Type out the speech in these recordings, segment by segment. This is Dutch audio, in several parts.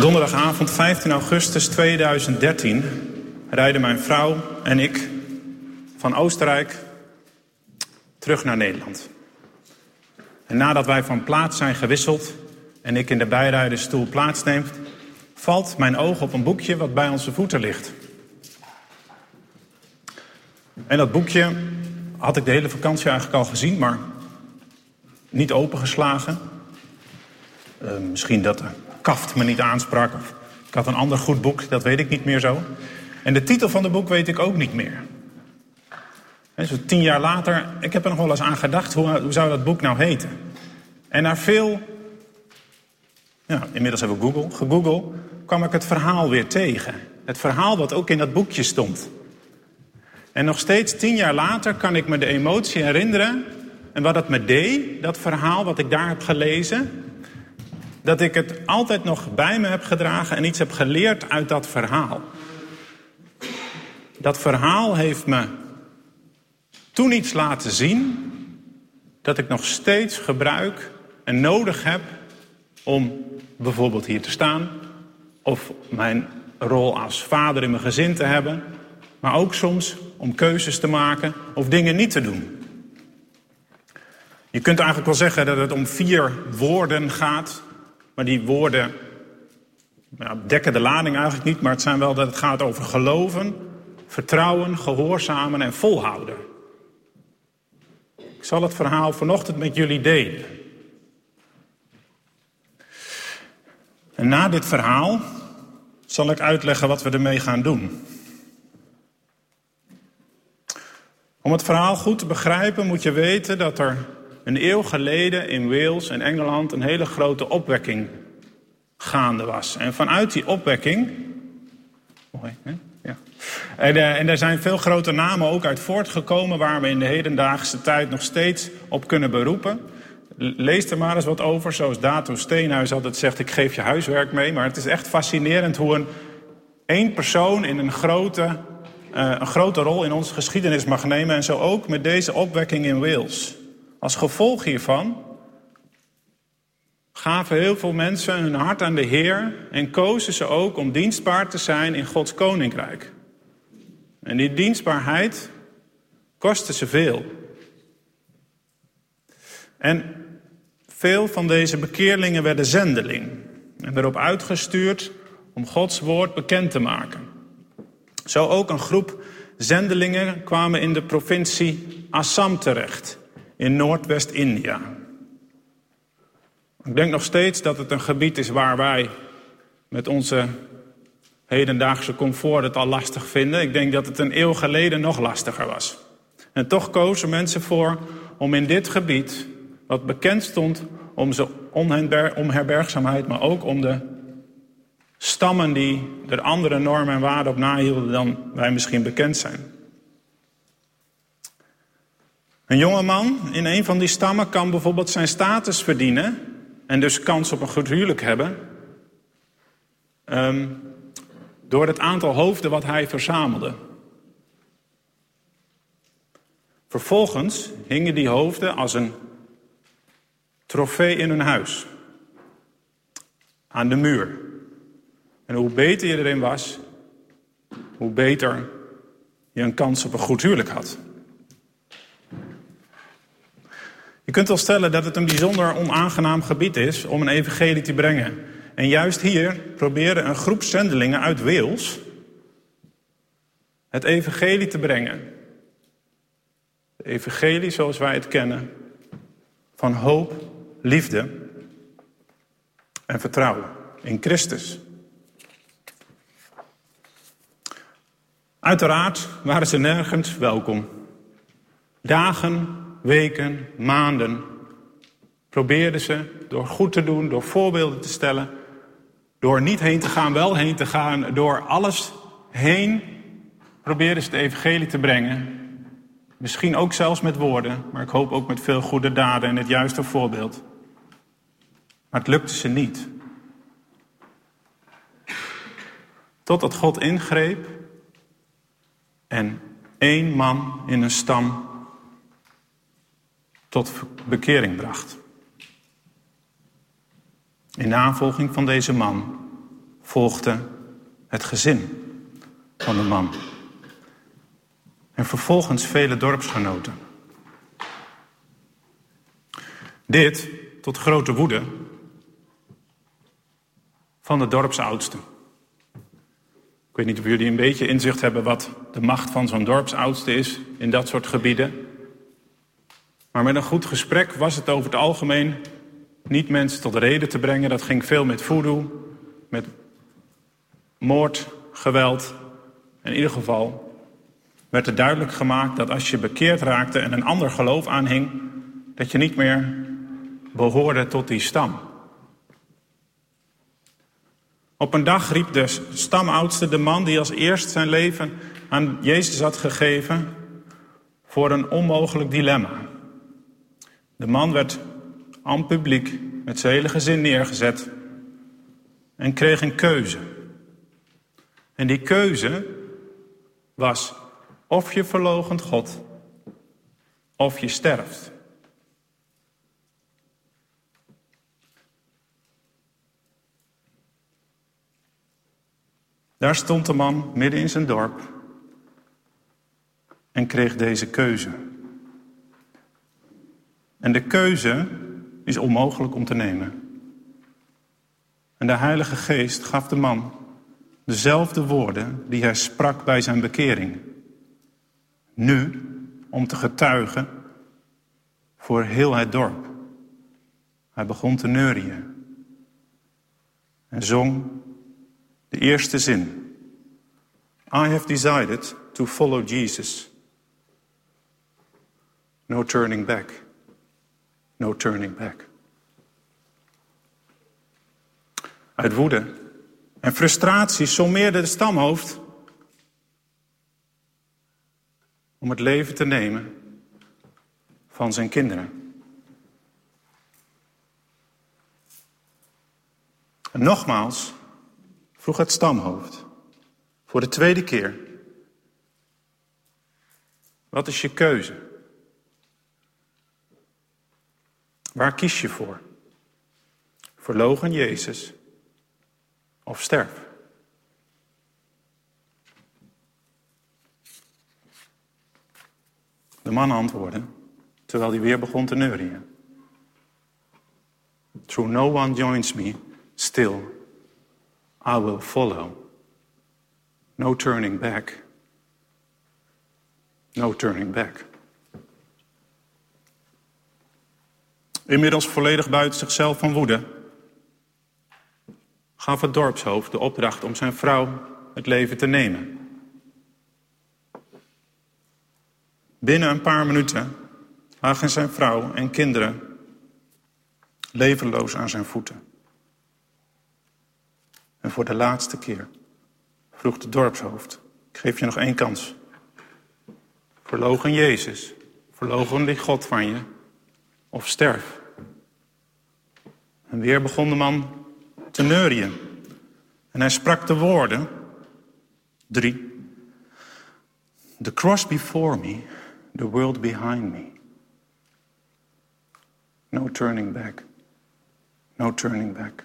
Donderdagavond 15 augustus 2013 rijden mijn vrouw en ik van Oostenrijk terug naar Nederland. En nadat wij van plaats zijn gewisseld en ik in de bijrijdersstoel plaatsneem, valt mijn oog op een boekje wat bij onze voeten ligt. En dat boekje had ik de hele vakantie eigenlijk al gezien, maar niet opengeslagen. Uh, misschien dat kaft me niet aansprak. Ik had een ander goed boek, dat weet ik niet meer zo. En de titel van het boek weet ik ook niet meer. En zo tien jaar later, ik heb er nog wel eens aan gedacht, hoe, hoe zou dat boek nou heten? En na veel, ja, inmiddels hebben we Google, gegoogeld, kwam ik het verhaal weer tegen. Het verhaal wat ook in dat boekje stond. En nog steeds tien jaar later kan ik me de emotie herinneren. En wat het me deed, dat verhaal wat ik daar heb gelezen. Dat ik het altijd nog bij me heb gedragen en iets heb geleerd uit dat verhaal. Dat verhaal heeft me toen iets laten zien dat ik nog steeds gebruik en nodig heb om bijvoorbeeld hier te staan. Of mijn rol als vader in mijn gezin te hebben. Maar ook soms om keuzes te maken of dingen niet te doen. Je kunt eigenlijk wel zeggen dat het om vier woorden gaat. Maar die woorden dekken de lading eigenlijk niet. Maar het zijn wel dat het gaat over geloven, vertrouwen, gehoorzamen en volhouden. Ik zal het verhaal vanochtend met jullie delen. En na dit verhaal zal ik uitleggen wat we ermee gaan doen. Om het verhaal goed te begrijpen moet je weten dat er een eeuw geleden in Wales en Engeland een hele grote opwekking gaande was. En vanuit die opwekking. Mooi, hè? Ja. En, uh, er zijn veel grote namen ook uit voortgekomen waar we in de hedendaagse tijd nog steeds op kunnen beroepen. Lees er maar eens wat over, zoals Dato Steenhuis altijd zegt: Ik geef je huiswerk mee. Maar het is echt fascinerend hoe een één persoon in een grote uh, een grote rol in onze geschiedenis mag nemen. En zo ook met deze opwekking in Wales. Als gevolg hiervan gaven heel veel mensen hun hart aan de Heer en kozen ze ook om dienstbaar te zijn in Gods koninkrijk. En die dienstbaarheid kostte ze veel. En veel van deze bekeerlingen werden zendeling en erop uitgestuurd om Gods woord bekend te maken. Zo ook een groep zendelingen kwamen in de provincie Assam terecht, in Noordwest-India. Ik denk nog steeds dat het een gebied is waar wij met onze hedendaagse comfort het al lastig vinden. Ik denk dat het een eeuw geleden nog lastiger was. En toch kozen mensen voor om in dit gebied, wat bekend stond om zijn onherbergzaamheid, maar ook om de Stammen die er andere normen en waarden op nahielden dan wij misschien bekend zijn. Een jonge man in een van die stammen kan bijvoorbeeld zijn status verdienen en dus kans op een goed huwelijk hebben. Um, door het aantal hoofden wat hij verzamelde. Vervolgens hingen die hoofden als een trofee in hun huis. Aan de muur. En hoe beter je erin was, hoe beter je een kans op een goed huwelijk had. Je kunt wel stellen dat het een bijzonder onaangenaam gebied is om een evangelie te brengen. En juist hier proberen een groep zendelingen uit Wales het evangelie te brengen. De evangelie zoals wij het kennen, van hoop, liefde en vertrouwen in Christus. Uiteraard waren ze nergens welkom. Dagen, weken, maanden probeerden ze door goed te doen, door voorbeelden te stellen, door niet heen te gaan, wel heen te gaan, door alles heen probeerden ze het evangelie te brengen. Misschien ook zelfs met woorden, maar ik hoop ook met veel goede daden en het juiste voorbeeld. Maar het lukte ze niet. Totdat God ingreep en één man in een stam tot bekering bracht. In navolging van deze man volgde het gezin van de man. En vervolgens vele dorpsgenoten. Dit tot grote woede van de dorpsoudste. Ik weet niet of jullie een beetje inzicht hebben wat de macht van zo'n dorpsoudste is in dat soort gebieden. Maar met een goed gesprek was het over het algemeen niet mensen tot reden te brengen. Dat ging veel met voodoo, met moord, geweld. In ieder geval werd er duidelijk gemaakt dat als je bekeerd raakte en een ander geloof aanhing, dat je niet meer behoorde tot die stam. Op een dag riep de stamoudste de man die als eerst zijn leven aan Jezus had gegeven voor een onmogelijk dilemma. De man werd aan publiek met zijn hele gezin neergezet en kreeg een keuze. En die keuze was of je verlogent God of je sterft. Daar stond de man midden in zijn dorp en kreeg deze keuze. En de keuze is onmogelijk om te nemen. En de Heilige Geest gaf de man dezelfde woorden die hij sprak bij zijn bekering. Nu om te getuigen voor heel het dorp. Hij begon te neurien en zong de eerste zin. I have decided to follow Jesus. No turning back. No turning back. Uit woede en frustratie sommeerde de stamhoofd om het leven te nemen van zijn kinderen. En nogmaals vroeg het stamhoofd voor de tweede keer: Wat is je keuze? Waar kies je voor? Verlogen Jezus of sterf? De man antwoordde, terwijl hij weer begon te neurien. Through no one joins me, still I will follow. No turning back. No turning back. Inmiddels volledig buiten zichzelf van woede, gaf het dorpshoofd de opdracht om zijn vrouw het leven te nemen. Binnen een paar minuten lagen zijn vrouw en kinderen levenloos aan zijn voeten. En voor de laatste keer vroeg de dorpshoofd: Ik geef je nog één kans. Verlogen Jezus, verlogen die God van je, of sterf. En weer begon de man te neurien. En hij sprak de woorden, drie. The cross before me, the world behind me. No turning back. No turning back.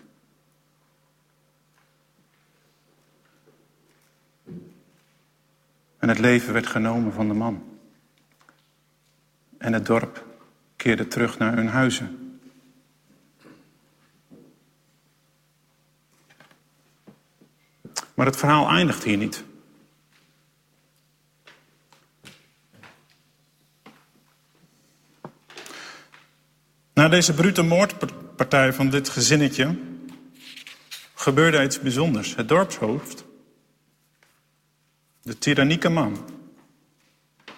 En het leven werd genomen van de man. En het dorp keerde terug naar hun huizen. Maar het verhaal eindigt hier niet. Na deze brute moordpartij van dit gezinnetje gebeurde iets bijzonders. Het dorpshoofd de tyrannieke man,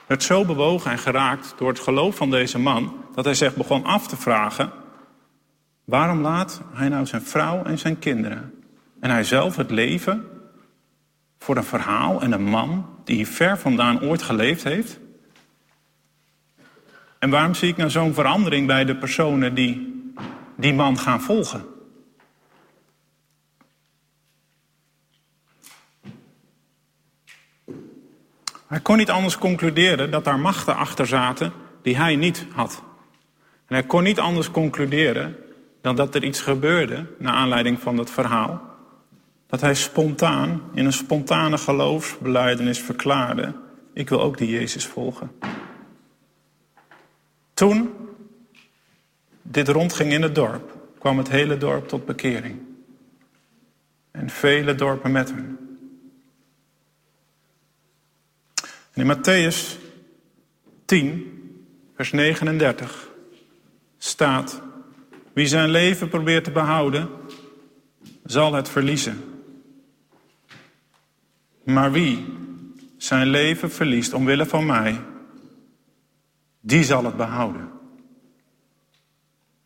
werd zo bewogen en geraakt door het geloof van deze man, dat hij zich begon af te vragen, waarom laat hij nou zijn vrouw en zijn kinderen en hij zelf het leven voor een verhaal en een man die ver vandaan ooit geleefd heeft? En waarom zie ik nou zo'n verandering bij de personen die die man gaan volgen? Hij kon niet anders concluderen dat daar machten achter zaten die hij niet had. En hij kon niet anders concluderen dan dat er iets gebeurde naar aanleiding van het verhaal dat hij spontaan, in een spontane geloofsbeleidenis verklaarde: Ik wil ook die Jezus volgen. Toen dit rondging in het dorp, kwam het hele dorp tot bekering. En vele dorpen met hem. In Matthäus 10, vers 39 staat: Wie zijn leven probeert te behouden, zal het verliezen. Maar wie zijn leven verliest omwille van mij, die zal het behouden.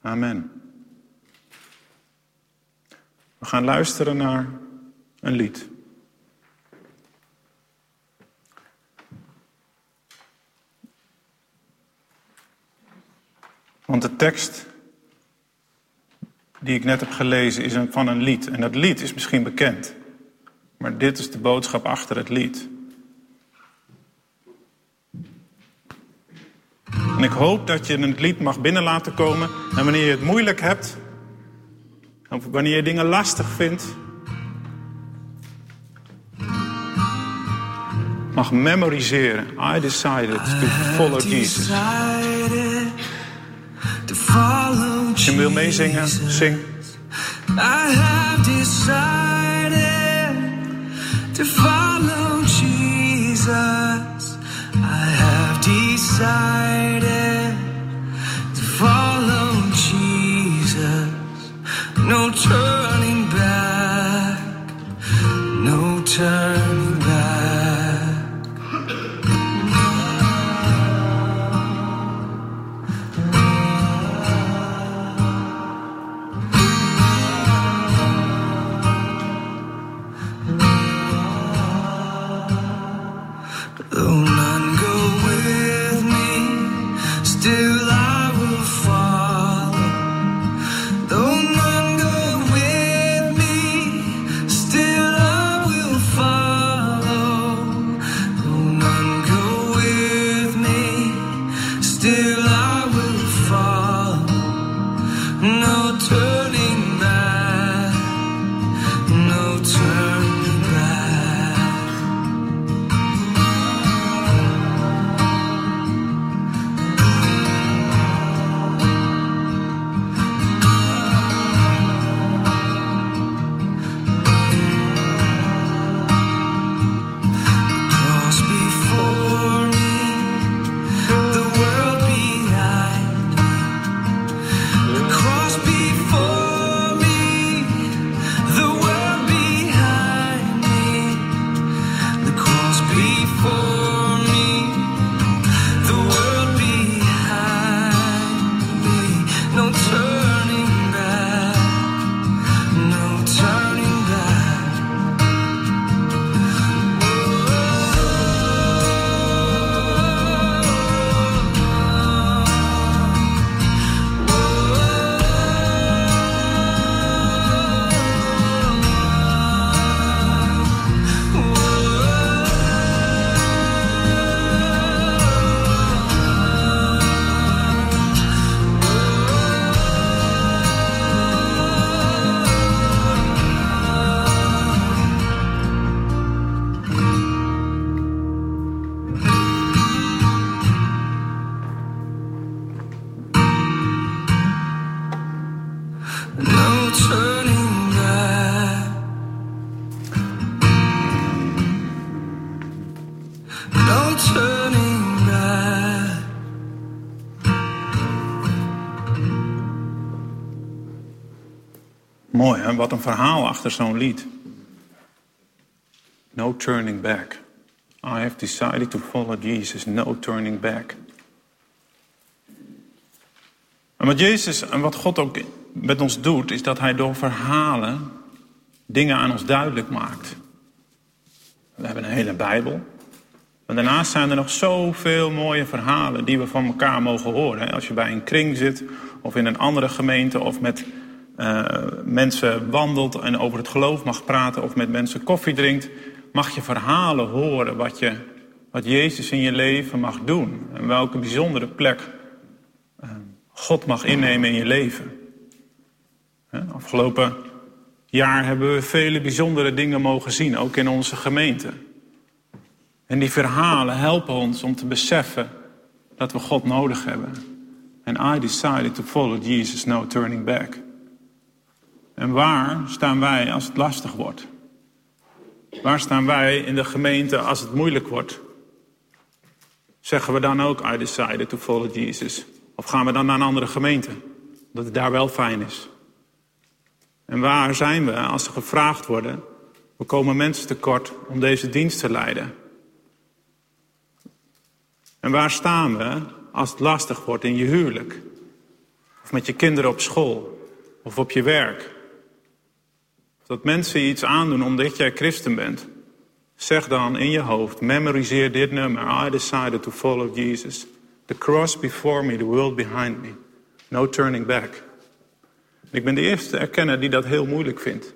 Amen. We gaan luisteren naar een lied. Want de tekst die ik net heb gelezen is van een lied. En dat lied is misschien bekend. Maar dit is de boodschap achter het lied. En ik hoop dat je het lied mag binnen laten komen. En wanneer je het moeilijk hebt, of wanneer je dingen lastig vindt, mag memoriseren. I decided to follow Jesus. Je wil meezingen, zing. I have decided to follow Jesus. I have decided Mooi, hè? wat een verhaal achter zo'n lied. No turning back. I have decided to follow Jesus. No turning back. En wat Jezus en wat God ook met ons doet, is dat Hij door verhalen dingen aan ons duidelijk maakt. We hebben een hele Bijbel. Maar daarnaast zijn er nog zoveel mooie verhalen die we van elkaar mogen horen. Als je bij een kring zit, of in een andere gemeente, of met uh, mensen wandelt en over het geloof mag praten, of met mensen koffie drinkt, mag je verhalen horen wat, je, wat Jezus in je leven mag doen. En welke bijzondere plek uh, God mag innemen in je leven. Afgelopen jaar hebben we vele bijzondere dingen mogen zien, ook in onze gemeente. En die verhalen helpen ons om te beseffen dat we God nodig hebben. And I decided to follow Jesus, no turning back. En waar staan wij als het lastig wordt? Waar staan wij in de gemeente als het moeilijk wordt? Zeggen we dan ook, I decided to follow Jesus? Of gaan we dan naar een andere gemeente? Dat het daar wel fijn is. En waar zijn we als er gevraagd worden, we komen mensen tekort om deze dienst te leiden? En waar staan we als het lastig wordt in je huwelijk? Of met je kinderen op school? Of op je werk? Dat mensen iets aandoen omdat jij christen bent. Zeg dan in je hoofd, memoriseer dit nummer. I decided to follow Jesus. The cross before me, the world behind me. No turning back. Ik ben de eerste te erkennen die dat heel moeilijk vindt.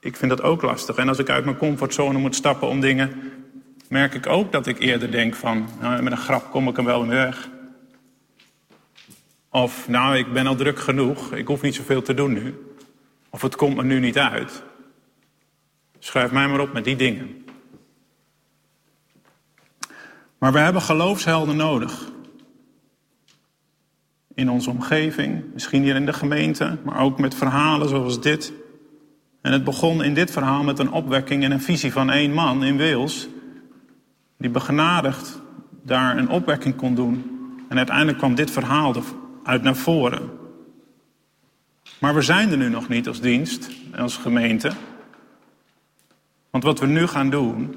Ik vind dat ook lastig. En als ik uit mijn comfortzone moet stappen om dingen, merk ik ook dat ik eerder denk van, nou, met een grap kom ik er wel mee weg. Of, nou, ik ben al druk genoeg, ik hoef niet zoveel te doen nu. Of het komt me nu niet uit. Schrijf mij maar op met die dingen. Maar we hebben geloofshelden nodig. In onze omgeving, misschien hier in de gemeente, maar ook met verhalen zoals dit. En het begon in dit verhaal met een opwekking en een visie van één man in Wales, die begenadigd daar een opwekking kon doen. En uiteindelijk kwam dit verhaal uit naar voren. Maar we zijn er nu nog niet als dienst, als gemeente. Want wat we nu gaan doen,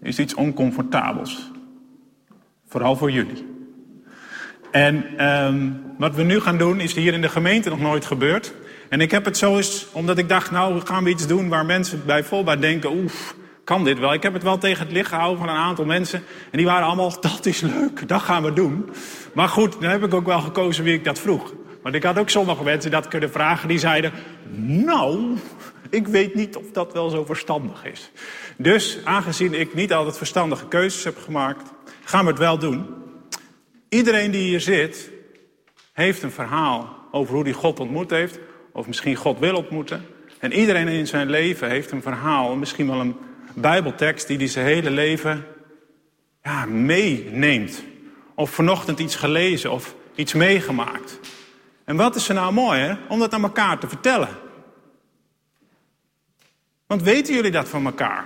is iets oncomfortabels. Vooral voor jullie. En um, wat we nu gaan doen, is hier in de gemeente nog nooit gebeurd. En ik heb het zo eens, omdat ik dacht, nou, gaan we iets doen waar mensen bij volbaar denken, oef, kan dit wel? Ik heb het wel tegen het licht gehouden van een aantal mensen. En die waren allemaal, dat is leuk, dat gaan we doen. Maar goed, dan heb ik ook wel gekozen wie ik dat vroeg. Want ik had ook sommige mensen dat kunnen vragen die zeiden... Nou, ik weet niet of dat wel zo verstandig is. Dus aangezien ik niet altijd verstandige keuzes heb gemaakt... gaan we het wel doen. Iedereen die hier zit, heeft een verhaal over hoe hij God ontmoet heeft. Of misschien God wil ontmoeten. En iedereen in zijn leven heeft een verhaal, misschien wel een bijbeltekst... die hij zijn hele leven ja, meeneemt. Of vanochtend iets gelezen of iets meegemaakt. En wat is er nou mooi? Om dat aan elkaar te vertellen. Want weten jullie dat van elkaar?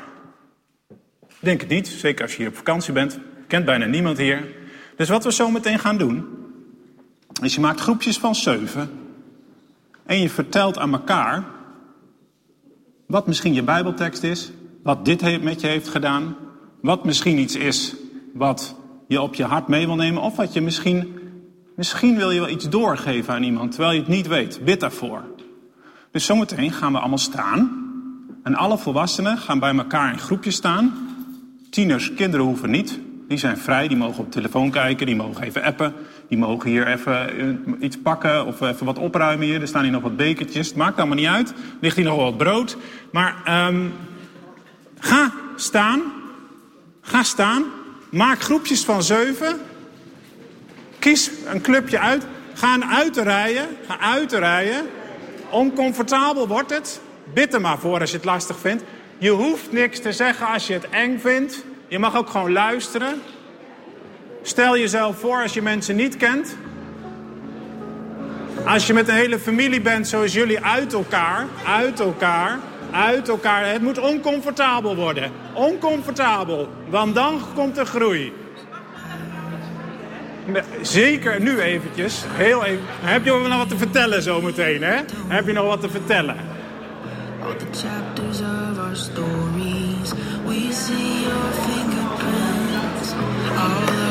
Denk het niet, zeker als je hier op vakantie bent. Kent bijna niemand hier. Dus wat we zo meteen gaan doen, is je maakt groepjes van zeven. En je vertelt aan elkaar wat misschien je Bijbeltekst is, wat dit met je heeft gedaan, wat misschien iets is wat je op je hart mee wil nemen, of wat je misschien Misschien wil je wel iets doorgeven aan iemand terwijl je het niet weet. Bid daarvoor. Dus zometeen gaan we allemaal staan. En alle volwassenen gaan bij elkaar in groepjes staan. Tieners, kinderen hoeven niet. Die zijn vrij, die mogen op telefoon kijken, die mogen even appen. Die mogen hier even eh, iets pakken of even wat opruimen hier. Er staan hier nog wat bekertjes. Het maakt allemaal niet uit. Ligt hier nog wat brood. Maar um, ga staan. Ga staan. Maak groepjes van zeven. Kies een clubje uit. Ga uit te rijden. Ga uit te rijden. Oncomfortabel wordt het. Bid er maar voor als je het lastig vindt. Je hoeft niks te zeggen als je het eng vindt. Je mag ook gewoon luisteren. Stel jezelf voor als je mensen niet kent. Als je met een hele familie bent zoals jullie uit elkaar, uit elkaar, uit elkaar. Het moet oncomfortabel worden. Oncomfortabel. Want dan komt er groei. Zeker nu eventjes. Heel even. Heb je nog wat te vertellen zometeen, hè? Heb je nog wat te vertellen? All the chapters of our stories, we see your all